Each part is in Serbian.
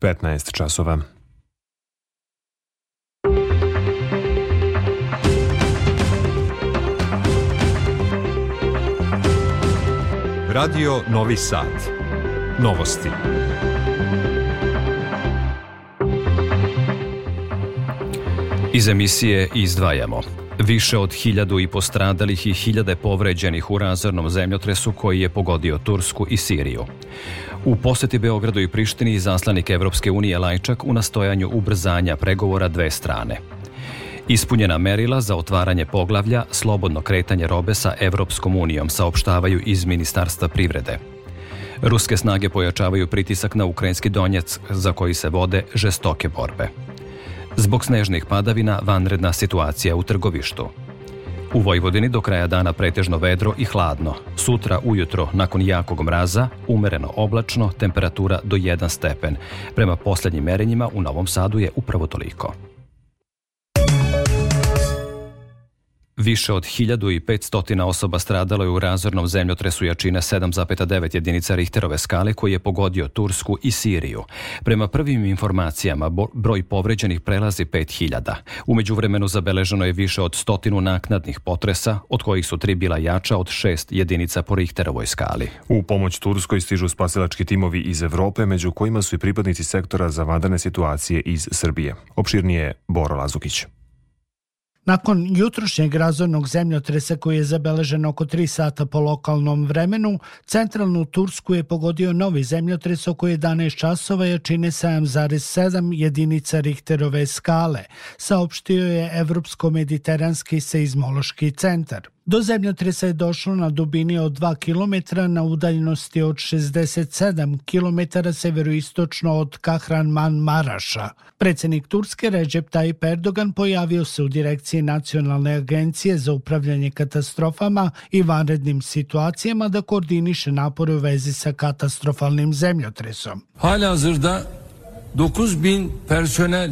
15 časova. Radio Novi Sad. Novosti. Iz emisije izdvajamo Više od hiljadu i postradalih i hiljade povređenih u razornom zemljotresu koji je pogodio Tursku i Siriju. U poseti Beogradu i Prištini zaslanik Evropske unije Lajčak u nastojanju ubrzanja pregovora dve strane. Ispunjena merila za otvaranje poglavlja slobodno kretanje robe sa Evropskom unijom saopštavaju iz Ministarstva privrede. Ruske snage pojačavaju pritisak na ukrajinski Donjec za koji se vode žestoke borbe. Zbog snežnih padavina vanredna situacija u trgovištu. U Vojvodini do kraja dana pretežno vedro i hladno. Sutra ujutro, nakon jakog mraza, umereno oblačno, temperatura do 1 stepen. Prema poslednjim merenjima u Novom Sadu je upravo toliko. Više od 1500 osoba stradalo je u razornom zemljotresu jačine 7,9 jedinica Richterove skale koji je pogodio Tursku i Siriju. Prema prvim informacijama, broj povređenih prelazi 5000. Umeđu vremenu zabeleženo je više od stotinu naknadnih potresa, od kojih su tri bila jača od šest jedinica po Richterovoj skali. U pomoć Turskoj stižu spasilački timovi iz Evrope, među kojima su i pripadnici sektora za vadane situacije iz Srbije. Opširnije Bora Lazukić. Nakon jutrošnjeg razornog zemljotresa koji je zabeležen oko 3 sata po lokalnom vremenu, centralnu Tursku je pogodio novi zemljotres oko 11 časova jačine 7,7 jedinica Richterove skale, saopštio je Evropsko-mediteranski seizmološki centar. Do zemljotresa je došlo na dubini od 2 km na udaljenosti od 67 km severoistočno od Kahraman Maraša. Predsednik Turske Recep Tayyip Erdogan pojavio se u direkciji Nacionalne agencije za upravljanje katastrofama i vanrednim situacijama da koordiniše napore u vezi sa katastrofalnim zemljotresom. Hala hazırda 9000 personel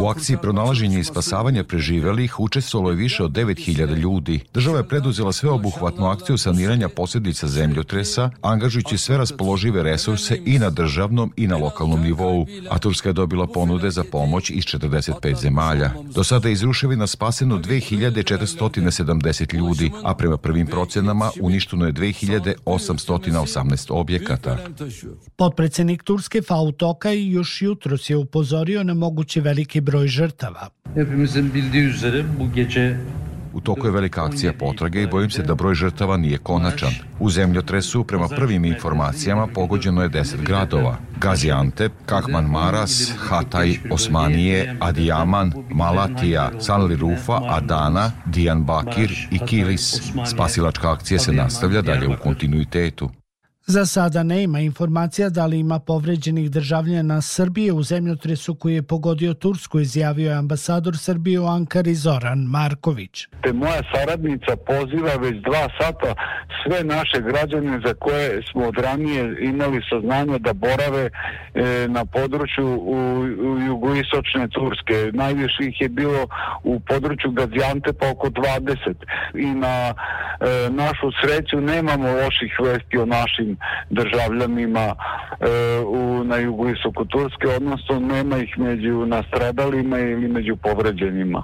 U akciji pronalaženja i spasavanja preživelih učestvovalo je više od 9000 ljudi. Država je preduzela sveobuhvatnu akciju saniranja posljedica zemljotresa, angažujući sve raspoložive resurse i na državnom i na lokalnom nivou, a Turska je dobila ponude za pomoć iz 45 zemalja. Do sada je iz ruševina spaseno 2470 ljudi, a prema prvim procenama uništeno je 2818 objekata. Potpredsednik Turske Fautokaj još jutros je upozorio na mogući veliki veliki broj žrtava. Hepimizin bildiği üzere bu gece U toku je velika akcija potrage i bojim se da broj žrtava nije konačan. U zemljotresu, prema prvim informacijama, pogođeno je 10 gradova. Gaziantep, Kahman Maras, Hatay, Osmanije, Adiyaman, Malatija, Sanli Rufa, Adana, Dijan Bakir i Kilis. Spasilačka akcija se nastavlja dalje u kontinuitetu. Za sada nema informacija da li ima povređenih državljana Srbije u zemljotresu koji je pogodio Tursku, izjavio je ambasador Srbije u Ankari Zoran Marković. Te moja saradnica poziva već dva sata sve naše građane za koje smo od ranije imali saznanje da borave e, na području u, u jugoistočne Turske. Najviše ih je bilo u području Gaziantepa oko 20 i na e, našu sreću nemamo loših vesti o našim državljanima e, u, na jugoistoku Turske, odnosno nema ih među nastradalima ili među povređenima.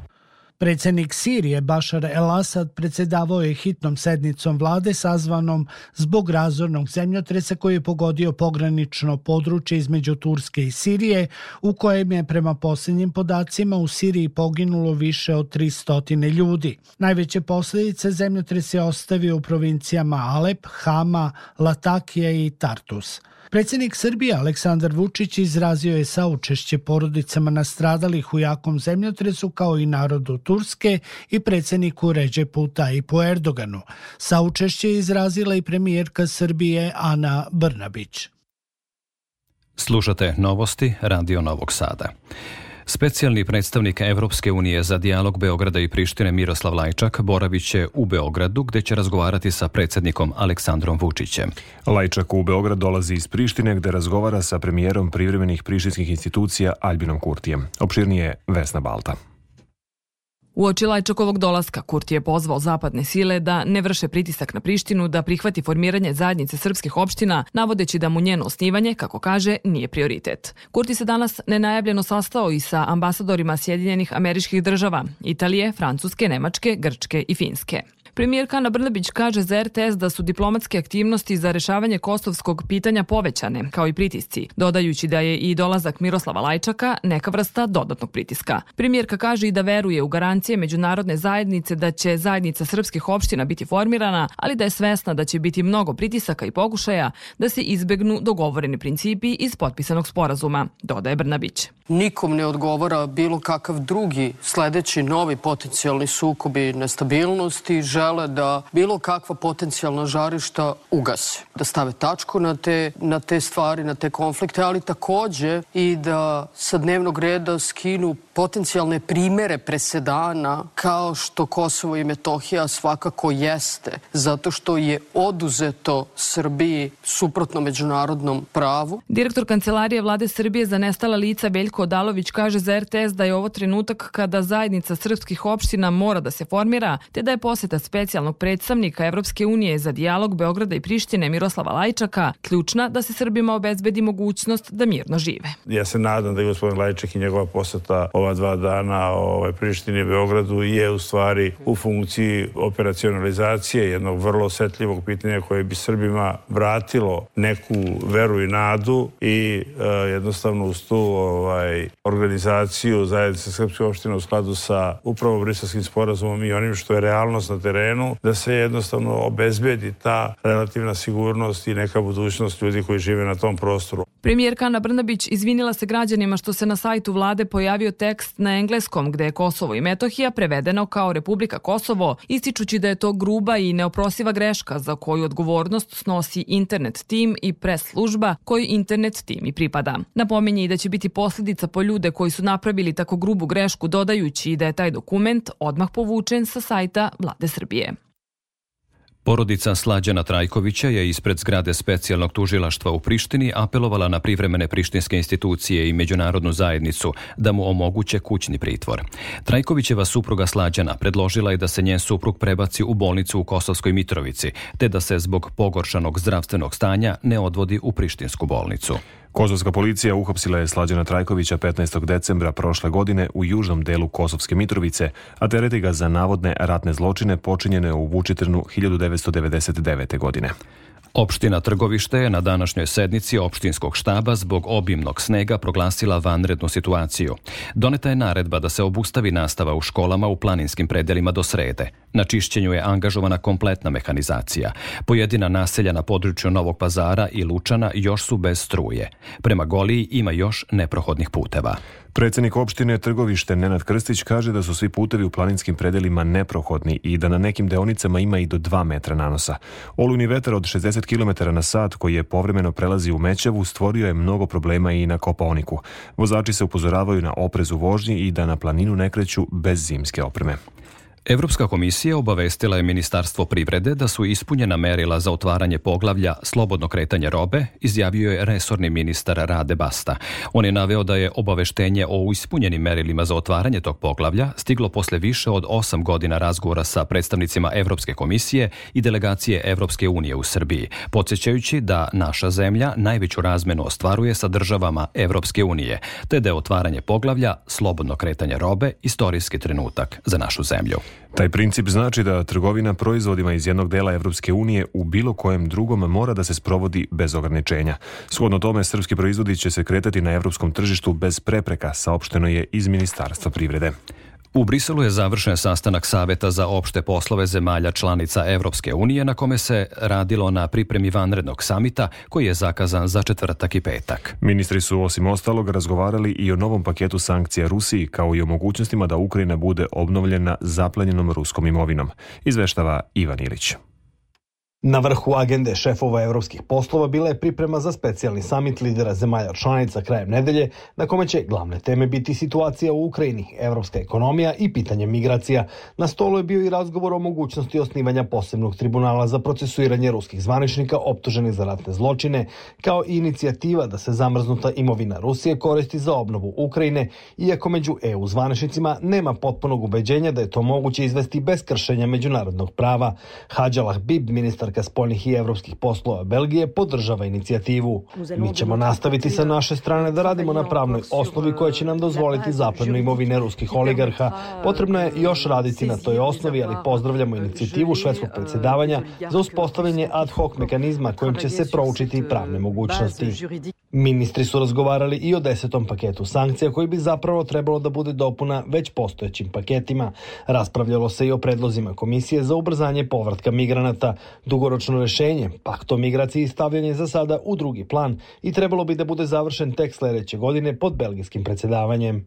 Predsednik Sirije Bašar el-Assad predsedavao je hitnom sednicom vlade sazvanom zbog razornog zemljotresa koji je pogodio pogranično područje između Turske i Sirije, u kojem je prema posljednjim podacima u Siriji poginulo više od 300 ljudi. Najveće posledice zemljotres je ostavio u provincijama Alep, Hama, Latakija i Tartus. Predsednik Srbije Aleksandar Vučić izrazio je saučešće porodicama nastradalih u jakom zemljotresu kao i narodu Turske i predsedniku Ređepu Tajipu Erdoganu. Saučešće je izrazila i premijerka Srbije Ana Brnabić. Slušate novosti Radio Novog Sada. Specijalni predstavnik Evropske unije za dijalog Beograda i Prištine Miroslav Lajčak boravit će u Beogradu gde će razgovarati sa predsednikom Aleksandrom Vučićem. Lajčak u Beograd dolazi iz Prištine gde razgovara sa premijerom privremenih prištinskih institucija Albinom Kurtijem. Opširnije Vesna Balta. U oči Lajčakovog dolaska Kurti je pozvao zapadne sile da ne vrše pritisak na Prištinu da prihvati formiranje zajednice srpskih opština, navodeći da mu njeno osnivanje, kako kaže, nije prioritet. Kurti se danas nenajavljeno sastao i sa ambasadorima Sjedinjenih američkih država, Italije, Francuske, Nemačke, Grčke i Finske. Premijerka Ana Brnabić kaže za RTS da su diplomatske aktivnosti za rešavanje kosovskog pitanja povećane, kao i pritisci, dodajući da je i dolazak Miroslava Lajčaka neka vrsta dodatnog pritiska. Premijerka kaže i da veruje u garancije međunarodne zajednice da će zajednica srpskih opština biti formirana, ali da je svesna da će biti mnogo pritisaka i pokušaja da se izbegnu dogovoreni principi iz potpisanog sporazuma, dodaje Brnabić. Nikom ne odgovara bilo kakav drugi sledeći novi potencijalni sukobi nestabilnosti, žele žele da bilo kakva potencijalna žarišta ugase, da stave tačku na te, na te stvari, na te konflikte, ali takođe i da sa dnevnog reda skinu potencijalne primere presedana kao što Kosovo i Metohija svakako jeste, zato što je oduzeto Srbiji suprotno međunarodnom pravu. Direktor Kancelarije vlade Srbije za nestala lica Veljko Odalović kaže za RTS da je ovo trenutak kada zajednica srpskih opština mora da se formira, te da je poseta specijalnog predstavnika Evropske unije za dijalog Beograda i Prištine Miroslava Lajčaka ključna da se Srbima obezbedi mogućnost da mirno žive. Ja se nadam da je gospodin Lajčak i njegova poseta ova dva dana ovaj, Prištini i Beogradu je u stvari u funkciji operacionalizacije jednog vrlo osetljivog pitanja koje bi Srbima vratilo neku veru i nadu i e, jednostavno uz tu ovaj, organizaciju zajednice Srpske opštine u skladu sa upravo briselskim sporazumom i onim što je realnost na terenu, da se jednostavno obezbedi ta relativna sigurnost i neka budućnost ljudi koji žive na tom prostoru. Premijerka Ana Brnabić izvinila se građanima što se na sajtu vlade pojavio tekst na engleskom gde je Kosovo i Metohija prevedeno kao Republika Kosovo, ističući da je to gruba i neoprosiva greška za koju odgovornost snosi internet tim i pres služba koji internet tim i pripada. Napominje i da će biti posledica po ljude koji su napravili tako grubu grešku dodajući da je taj dokument odmah povučen sa sajta vlade Srbije. Porodica Slađana Trajkovića je ispred zgrade specijalnog tužilaštva u Prištini apelovala na privremene prištinske institucije i međunarodnu zajednicu da mu omoguće kućni pritvor. Trajkovićeva supruga Slađana predložila je da se njen suprug prebaci u bolnicu u Kosovskoj Mitrovici, te da se zbog pogoršanog zdravstvenog stanja ne odvodi u Prištinsku bolnicu. Kosovska policija uhapsila je Slađana Trajkovića 15. decembra prošle godine u južnom delu Kosovske Mitrovice, a tereti ga za navodne ratne zločine počinjene u Vučitrnu 1999. godine. Opština Trgovište je na današnjoj sednici opštinskog štaba zbog obimnog snega proglasila vanrednu situaciju. Doneta je naredba da se obustavi nastava u školama u planinskim predelima do srede. Na čišćenju je angažovana kompletna mehanizacija. Pojedina naselja na području Novog pazara i Lučana još su bez struje. Prema Goliji ima još neprohodnih puteva. Predsednik opštine Trgovište Nenad Krstić kaže da su svi putevi u planinskim predelima neprohodni i da na nekim deonicama ima i do 2 metra nanosa. Olujni vetar od 60 km na sat koji je povremeno prelazi u Mećevu stvorio je mnogo problema i na Kopaoniku. Vozači se upozoravaju na oprezu vožnji i da na planinu ne kreću bez zimske opreme. Evropska komisija obavestila je Ministarstvo privrede da su ispunjena merila za otvaranje poglavlja slobodno kretanje robe, izjavio je resorni ministar Rade Basta. On je naveo da je obaveštenje o ispunjenim merilima za otvaranje tog poglavlja stiglo posle više od 8 godina razgovora sa predstavnicima Evropske komisije i delegacije Evropske unije u Srbiji, podsjećajući da naša zemlja najveću razmenu ostvaruje sa državama Evropske unije, te da je otvaranje poglavlja slobodno kretanje robe istorijski trenutak za našu zemlju. Taj princip znači da trgovina proizvodima iz jednog dela Evropske unije u bilo kojem drugom mora da se sprovodi bez ograničenja. Shodno tome, srpski proizvodi će se kretati na evropskom tržištu bez prepreka, saopšteno je iz Ministarstva privrede. U Briselu je završen sastanak Saveta za opšte poslove zemalja članica Evropske unije na kome se radilo na pripremi vanrednog samita koji je zakazan za četvrtak i petak. Ministri su osim ostalog razgovarali i o novom paketu sankcija Rusiji kao i o mogućnostima da Ukrajina bude obnovljena zaplenjenom ruskom imovinom, izveštava Ivan Ilić. Na vrhu agende šefova evropskih poslova bila je priprema za specijalni samit lidera zemalja članica krajem nedelje, na kome će glavne teme biti situacija u Ukrajini, evropska ekonomija i pitanje migracija. Na stolu je bio i razgovor o mogućnosti osnivanja posebnog tribunala za procesuiranje ruskih zvaničnika optuženih za ratne zločine, kao i inicijativa da se zamrznuta imovina Rusije koristi za obnovu Ukrajine, iako među EU zvaničnicima nema potpunog ubeđenja da je to moguće izvesti bez kršenja međunarodnog prava. Hadžalah Bib, ministar ministarka spoljnih i evropskih poslova Belgije podržava inicijativu. Mi ćemo nastaviti sa naše strane da radimo na pravnoj osnovi koja će nam dozvoliti zapadnu imovine ruskih oligarha. Potrebno je još raditi na toj osnovi, ali pozdravljamo inicijativu švedskog predsjedavanja za uspostavljanje ad hoc mekanizma kojim će se proučiti pravne mogućnosti. Ministri su razgovarali i o desetom paketu sankcija koji bi zapravo trebalo da bude dopuna već postojećim paketima. Raspravljalo se i o predlozima komisije za ubrzanje povratka migranata. Dugoročno rešenje, pakt o migraciji stavljanje za sada u drugi plan i trebalo bi da bude završen tek sledeće godine pod belgijskim predsedavanjem.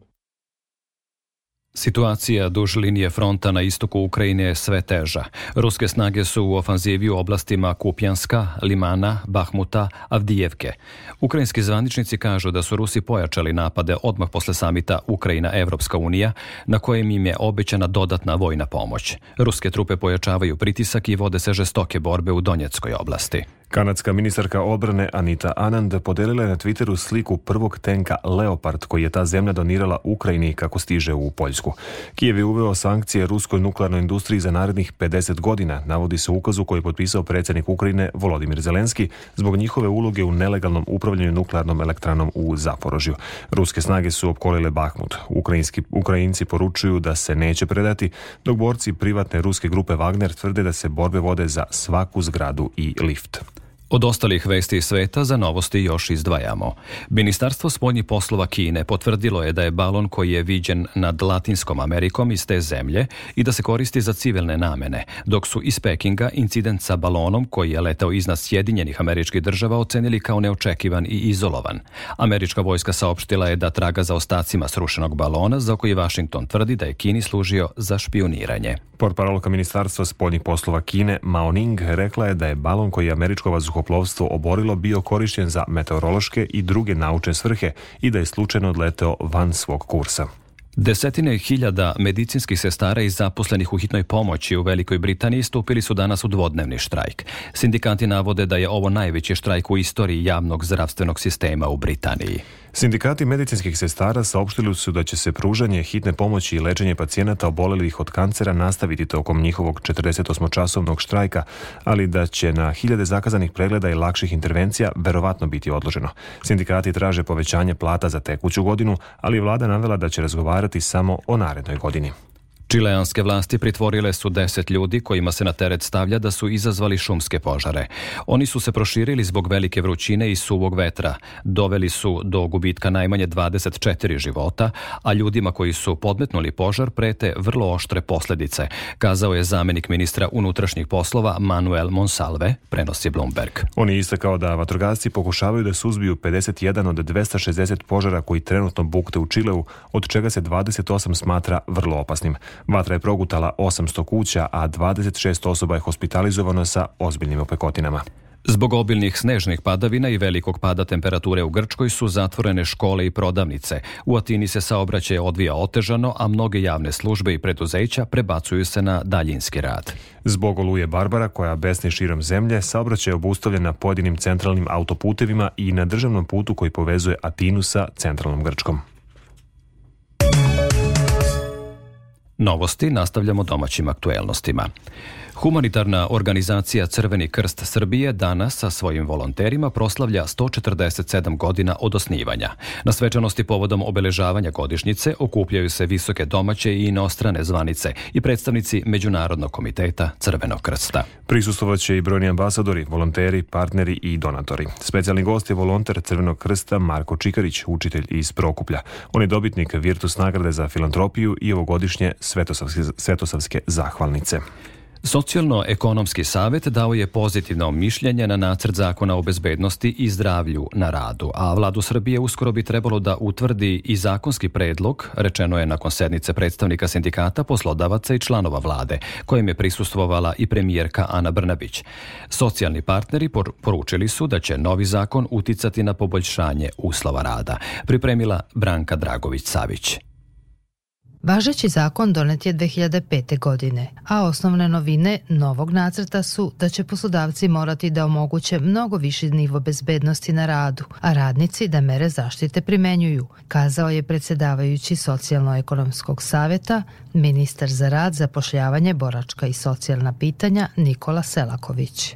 Situacija duž linije fronta na istoku Ukrajine je sve teža. Ruske snage su u ofanzivi u oblastima Kupjanska, Limana, Bahmuta, Avdijevke. Ukrajinski zvaničnici kažu da su Rusi pojačali napade odmah posle samita Ukrajina-Evropska unija, na kojem im je obećana dodatna vojna pomoć. Ruske trupe pojačavaju pritisak i vode se žestoke borbe u Donjeckoj oblasti. Kanadska ministarka odbrane Anita Anand podelila je na Twitteru sliku prvog tenka Leopard koji je ta zemlja donirala Ukrajini kako stiže u Poljsku. Kijev je uveo sankcije ruskoj nuklearnoj industriji za narednih 50 godina, navodi se ukazu koji je potpisao predsjednik Ukrajine Volodimir Zelenski zbog njihove uloge u nelegalnom upravljanju nuklearnom elektranom u Zaporožju. Ruske snage su opkolile Bahmut. Ukrajinski, Ukrajinci poručuju da se neće predati, dok borci privatne ruske grupe Wagner tvrde da se borbe vode za svaku zgradu i lift. Od ostalih vesti sveta za novosti još izdvajamo. Ministarstvo spoljnih poslova Kine potvrdilo je da je balon koji je viđen nad Latinskom Amerikom iz te zemlje i da se koristi za civilne namene, dok su iz Pekinga incident sa balonom koji je letao iznad Sjedinjenih američkih država ocenili kao neočekivan i izolovan. Američka vojska saopštila je da traga za ostacima srušenog balona za koji Washington tvrdi da je Kini služio za špioniranje. Portparolka Ministarstva spoljnih poslova Kine Mao Ning rekla je da je balon koji je američko vazduhoplovstvo oborilo bio korišćen za meteorološke i druge naučne svrhe i da je slučajno odleteo van svog kursa. Desetine hiljada medicinskih sestara i zaposlenih u hitnoj pomoći u Velikoj Britaniji stupili su danas u dvodnevni štrajk. Sindikanti navode da je ovo najveći štrajk u istoriji javnog zdravstvenog sistema u Britaniji. Sindikati medicinskih sestara saopštili su da će se pružanje hitne pomoći i lečenje pacijenata obolelih od kancera nastaviti tokom njihovog 48-časovnog štrajka, ali da će na hiljade zakazanih pregleda i lakših intervencija verovatno biti odloženo. Sindikati traže povećanje plata za tekuću godinu, ali vlada navela da će razgovarati samo o narednoj godini. Čileanske vlasti pritvorile su deset ljudi kojima se na teret stavlja da su izazvali šumske požare. Oni su se proširili zbog velike vrućine i suvog vetra. Doveli su do gubitka najmanje 24 života, a ljudima koji su podmetnuli požar prete vrlo oštre posledice, kazao je zamenik ministra unutrašnjih poslova Manuel Monsalve, prenosi Bloomberg. On je istakao da vatrogasci pokušavaju da suzbiju 51 od 260 požara koji trenutno bukte u Čileu, od čega se 28 smatra vrlo opasnim. Vatra je progutala 800 kuća, a 26 osoba je hospitalizovano sa ozbiljnim opekotinama. Zbog obilnih snežnih padavina i velikog pada temperature u Grčkoj su zatvorene škole i prodavnice. U Atini se saobraćaj odvija otežano, a mnoge javne službe i preduzeća prebacuju se na daljinski rad. Zbog oluje Barbara, koja besni širom zemlje, saobraćaj je obustavljen na pojedinim centralnim autoputevima i na državnom putu koji povezuje Atinu sa centralnom Grčkom. Novosti nastavljamo domaćim aktuelnostima. Humanitarna organizacija Crveni krst Srbije danas sa svojim volonterima proslavlja 147 godina od osnivanja. Na svečanosti povodom obeležavanja godišnjice okupljaju se visoke domaće i inostrane zvanice i predstavnici Međunarodnog komiteta Crvenog krsta. Prisustovaće i brojni ambasadori, volonteri, partneri i donatori. Specijalni gost je volonter Crvenog krsta Marko Čikarić, učitelj iz Prokuplja. On je dobitnik Virtus nagrade za filantropiju i ovogodišnje Svetosavske, Svetosavske zahvalnice. Socijalno-ekonomski savet dao je pozitivno mišljenje na nacrt zakona o bezbednosti i zdravlju na radu, a vladu Srbije uskoro bi trebalo da utvrdi i zakonski predlog, rečeno je nakon sednice predstavnika sindikata, poslodavaca i članova vlade, kojem je prisustvovala i premijerka Ana Brnabić. Socijalni partneri poručili su da će novi zakon uticati na poboljšanje uslova rada, pripremila Branka Dragović-Savić. Važeći zakon donet je 2005. godine, a osnovne novine novog nacrta su da će poslodavci morati da omoguće mnogo viši nivo bezbednosti na radu, a radnici da mere zaštite primenjuju, kazao je predsedavajući Socijalno-ekonomskog saveta, ministar za rad, zapošljavanje, boračka i socijalna pitanja Nikola Selaković.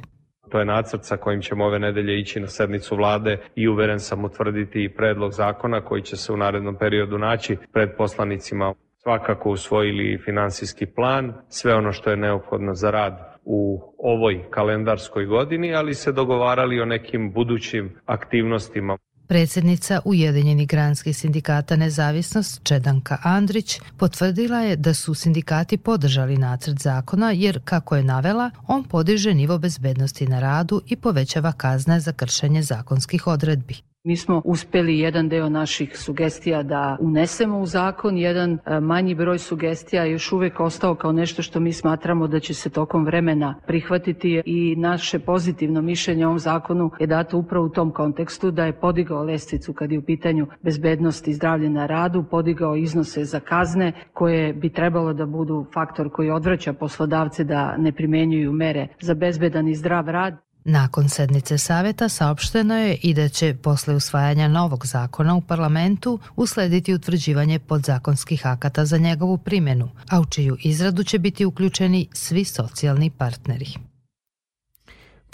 To je nacrt sa kojim ćemo ove nedelje ići na sednicu vlade i uveren sam utvrditi i predlog zakona koji će se u narednom periodu naći pred poslanicima svakako usvojili finansijski plan, sve ono što je neophodno za rad u ovoj kalendarskoj godini, ali se dogovarali o nekim budućim aktivnostima. Predsednica Ujedinjenih granskih sindikata Nezavisnost Čedanka Andrić potvrdila je da su sindikati podržali nacrt zakona jer, kako je navela, on podiže nivo bezbednosti na radu i povećava kazne za kršenje zakonskih odredbi. Mi smo uspeli jedan deo naših sugestija da unesemo u zakon, jedan e, manji broj sugestija još uvek ostao kao nešto što mi smatramo da će se tokom vremena prihvatiti i naše pozitivno mišljenje o ovom zakonu je dato upravo u tom kontekstu da je podigao lestvicu kad je u pitanju bezbednosti i zdravlje na radu, podigao iznose za kazne koje bi trebalo da budu faktor koji odvraća poslodavce da ne primenjuju mere za bezbedan i zdrav rad. Nakon sednice saveta saopšteno je i da će posle usvajanja novog zakona u parlamentu uslediti utvrđivanje podzakonskih akata za njegovu primjenu, a u čiju izradu će biti uključeni svi socijalni partneri.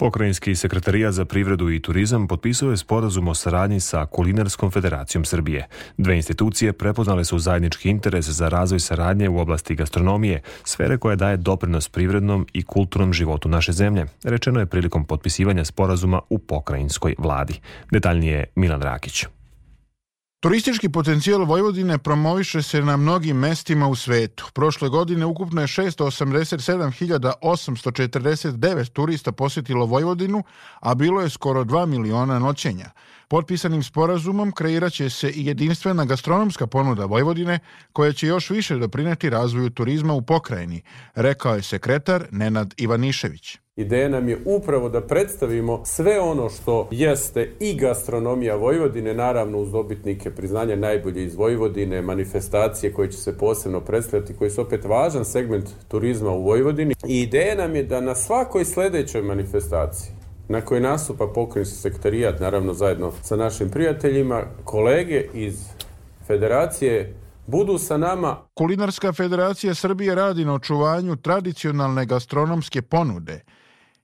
Pokrajinski sekretarija za privredu i turizam potpisao je sporazum o saradnji sa Kulinarskom federacijom Srbije. Dve institucije prepoznale su zajednički interes za razvoj saradnje u oblasti gastronomije, sfere koja daje doprinos privrednom i kulturnom životu naše zemlje, rečeno je prilikom potpisivanja sporazuma u pokrajinskoj vladi. Detaljnije Milan Rakić. Turistički potencijal Vojvodine promoviše se na mnogim mestima u svetu. Prošle godine ukupno je 687.849 turista posjetilo Vojvodinu, a bilo je skoro 2 miliona noćenja. Potpisanim sporazumom kreirat će se i jedinstvena gastronomska ponuda Vojvodine, koja će još više doprineti razvoju turizma u pokrajini, rekao je sekretar Nenad Ivanišević. Ideja nam je upravo da predstavimo sve ono što jeste i gastronomija Vojvodine, naravno uz dobitnike priznanja najbolje iz Vojvodine, manifestacije koje će se posebno predstavljati, koji su opet važan segment turizma u Vojvodini. I ideja nam je da na svakoj sledećoj manifestaciji na kojoj nastupa pokrenjski sektarijat, naravno zajedno sa našim prijateljima, kolege iz federacije budu sa nama. Kulinarska federacija Srbije radi na očuvanju tradicionalne gastronomske ponude –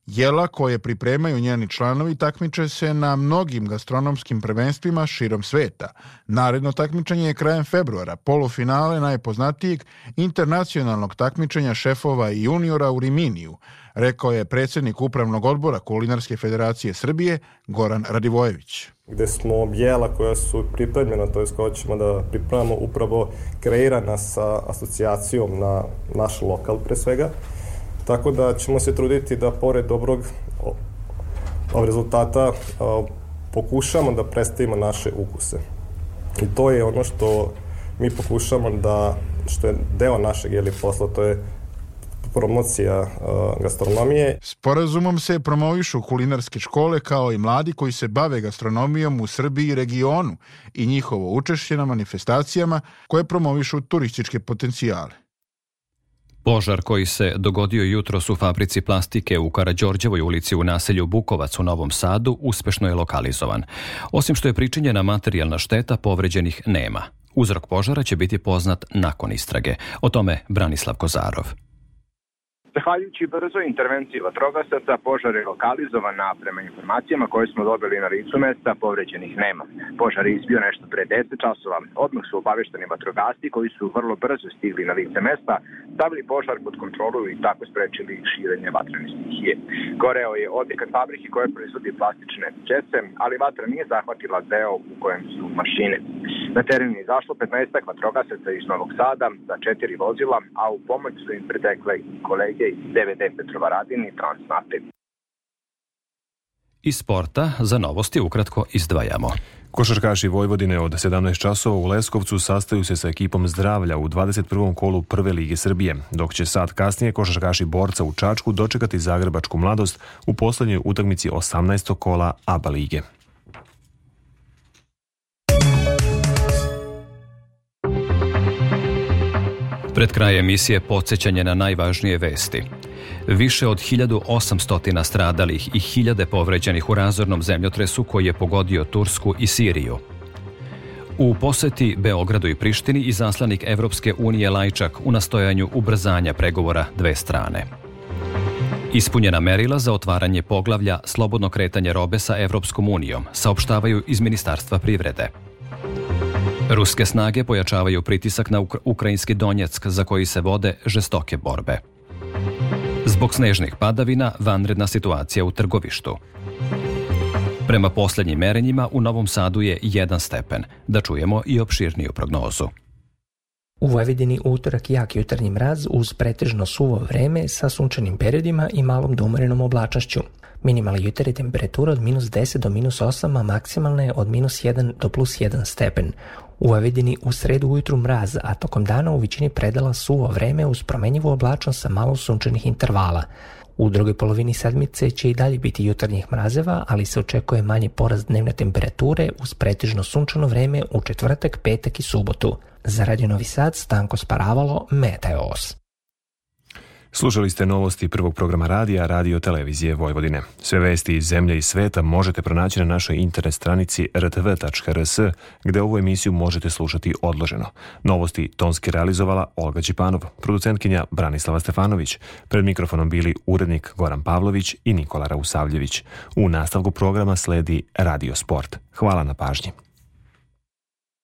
Jela koje pripremaju njeni članovi takmiče se na mnogim gastronomskim prvenstvima širom sveta. Naredno takmičenje je krajem februara, polufinale najpoznatijeg internacionalnog takmičenja šefova i juniora u Riminiju, rekao je predsednik Upravnog odbora Kulinarske federacije Srbije Goran Radivojević gde smo jela koja su pripremljena, to je koja ćemo da pripremamo upravo kreirana sa asocijacijom na naš lokal pre svega, Tako da ćemo se truditi da pored dobrog rezultata pokušamo da predstavimo naše ukuse. I to je ono što mi pokušamo da, što je deo našeg jeli, posla, to je promocija gastronomije. Sporazumom se promovišu kulinarske škole kao i mladi koji se bave gastronomijom u Srbiji i regionu i njihovo učešće na manifestacijama koje promovišu turističke potencijale. Požar koji se dogodio jutros u fabrici plastike u Karađorđevoj ulici u naselju Bukovac u Novom Sadu uspešno je lokalizovan. Osim što je pričinjena materijalna šteta, povređenih nema. Uzrok požara će biti poznat nakon istrage. O tome Branislav Kozarov. Zahvaljujući brzoj intervenciji vatrogasaca, požar je lokalizovan, a prema informacijama koje smo dobili na licu mesta, povređenih nema. Požar je izbio nešto pre 10 časova. Odmah su obavešteni vatrogasci koji su vrlo brzo stigli na lice mesta, stavili požar pod kontrolu i tako sprečili širenje vatrene stihije. Goreo je objekat fabrike koja proizvodi plastične čese, ali vatra nije zahvatila deo u kojem su mašine. Na teren je izašlo 15 vatrogasaca iz Novog Sada za četiri vozila, a u pomoć su im pritekle kolege iz DVD Petrova Radin i Transnafte. Iz sporta za novosti ukratko izdvajamo. Košarkaši Vojvodine od 17 časova u Leskovcu sastaju se sa ekipom zdravlja u 21. kolu Prve lige Srbije, dok će sad kasnije košarkaši borca u Čačku dočekati Zagrebačku mladost u poslednjoj utakmici 18. kola ABA lige. Pred kraj emisije podsjećanje na najvažnije vesti. Više od 1800 stradalih i hiljade povređenih u razornom zemljotresu koji je pogodio Tursku i Siriju. U poseti Beogradu i Prištini i zaslanik Evropske unije Lajčak u nastojanju ubrzanja pregovora dve strane. Ispunjena merila za otvaranje poglavlja slobodno kretanje robe sa Evropskom unijom, saopštavaju iz Ministarstva privrede. Ruske snage pojačavaju pritisak na ukrajinski Donjeck za koji se vode žestoke borbe. Zbog snežnih padavina, vanredna situacija u trgovištu. Prema poslednjim merenjima, u Novom Sadu je 1 stepen. Da čujemo i opširniju prognozu. U Vojvodini utorak jak jutarnji mraz uz pretežno suvo vreme sa sunčanim periodima i malom domorenom oblačnošću. Minimalna jutarnja temperatura od minus 10 do minus 8, a maksimalna je od minus 1 do plus 1 stepen. U Vojvodini u sredu ujutru mraz, a tokom dana u većini predala suvo vreme uz promenjivu oblačnost sa malo sunčanih intervala. U drugoj polovini sedmice će i dalje biti jutarnjih mrazeva, ali se očekuje manji porast dnevne temperature uz pretežno sunčano vreme u četvrtak, petak i subotu. Za Radio Novi Sad Stanko Sparavalo, Meteos. Slušali ste novosti prvog programa radija Radio Televizije Vojvodine. Sve vesti iz zemlje i sveta možete pronaći na našoj internet stranici rtv.rs, gde ovu emisiju možete slušati odloženo. Novosti tonski realizovala Olga Ćipanov, producentkinja Branislava Stefanović, pred mikrofonom bili urednik Goran Pavlović i Nikola Rausavljević. U nastavku programa sledi Radio Sport. Hvala na pažnji.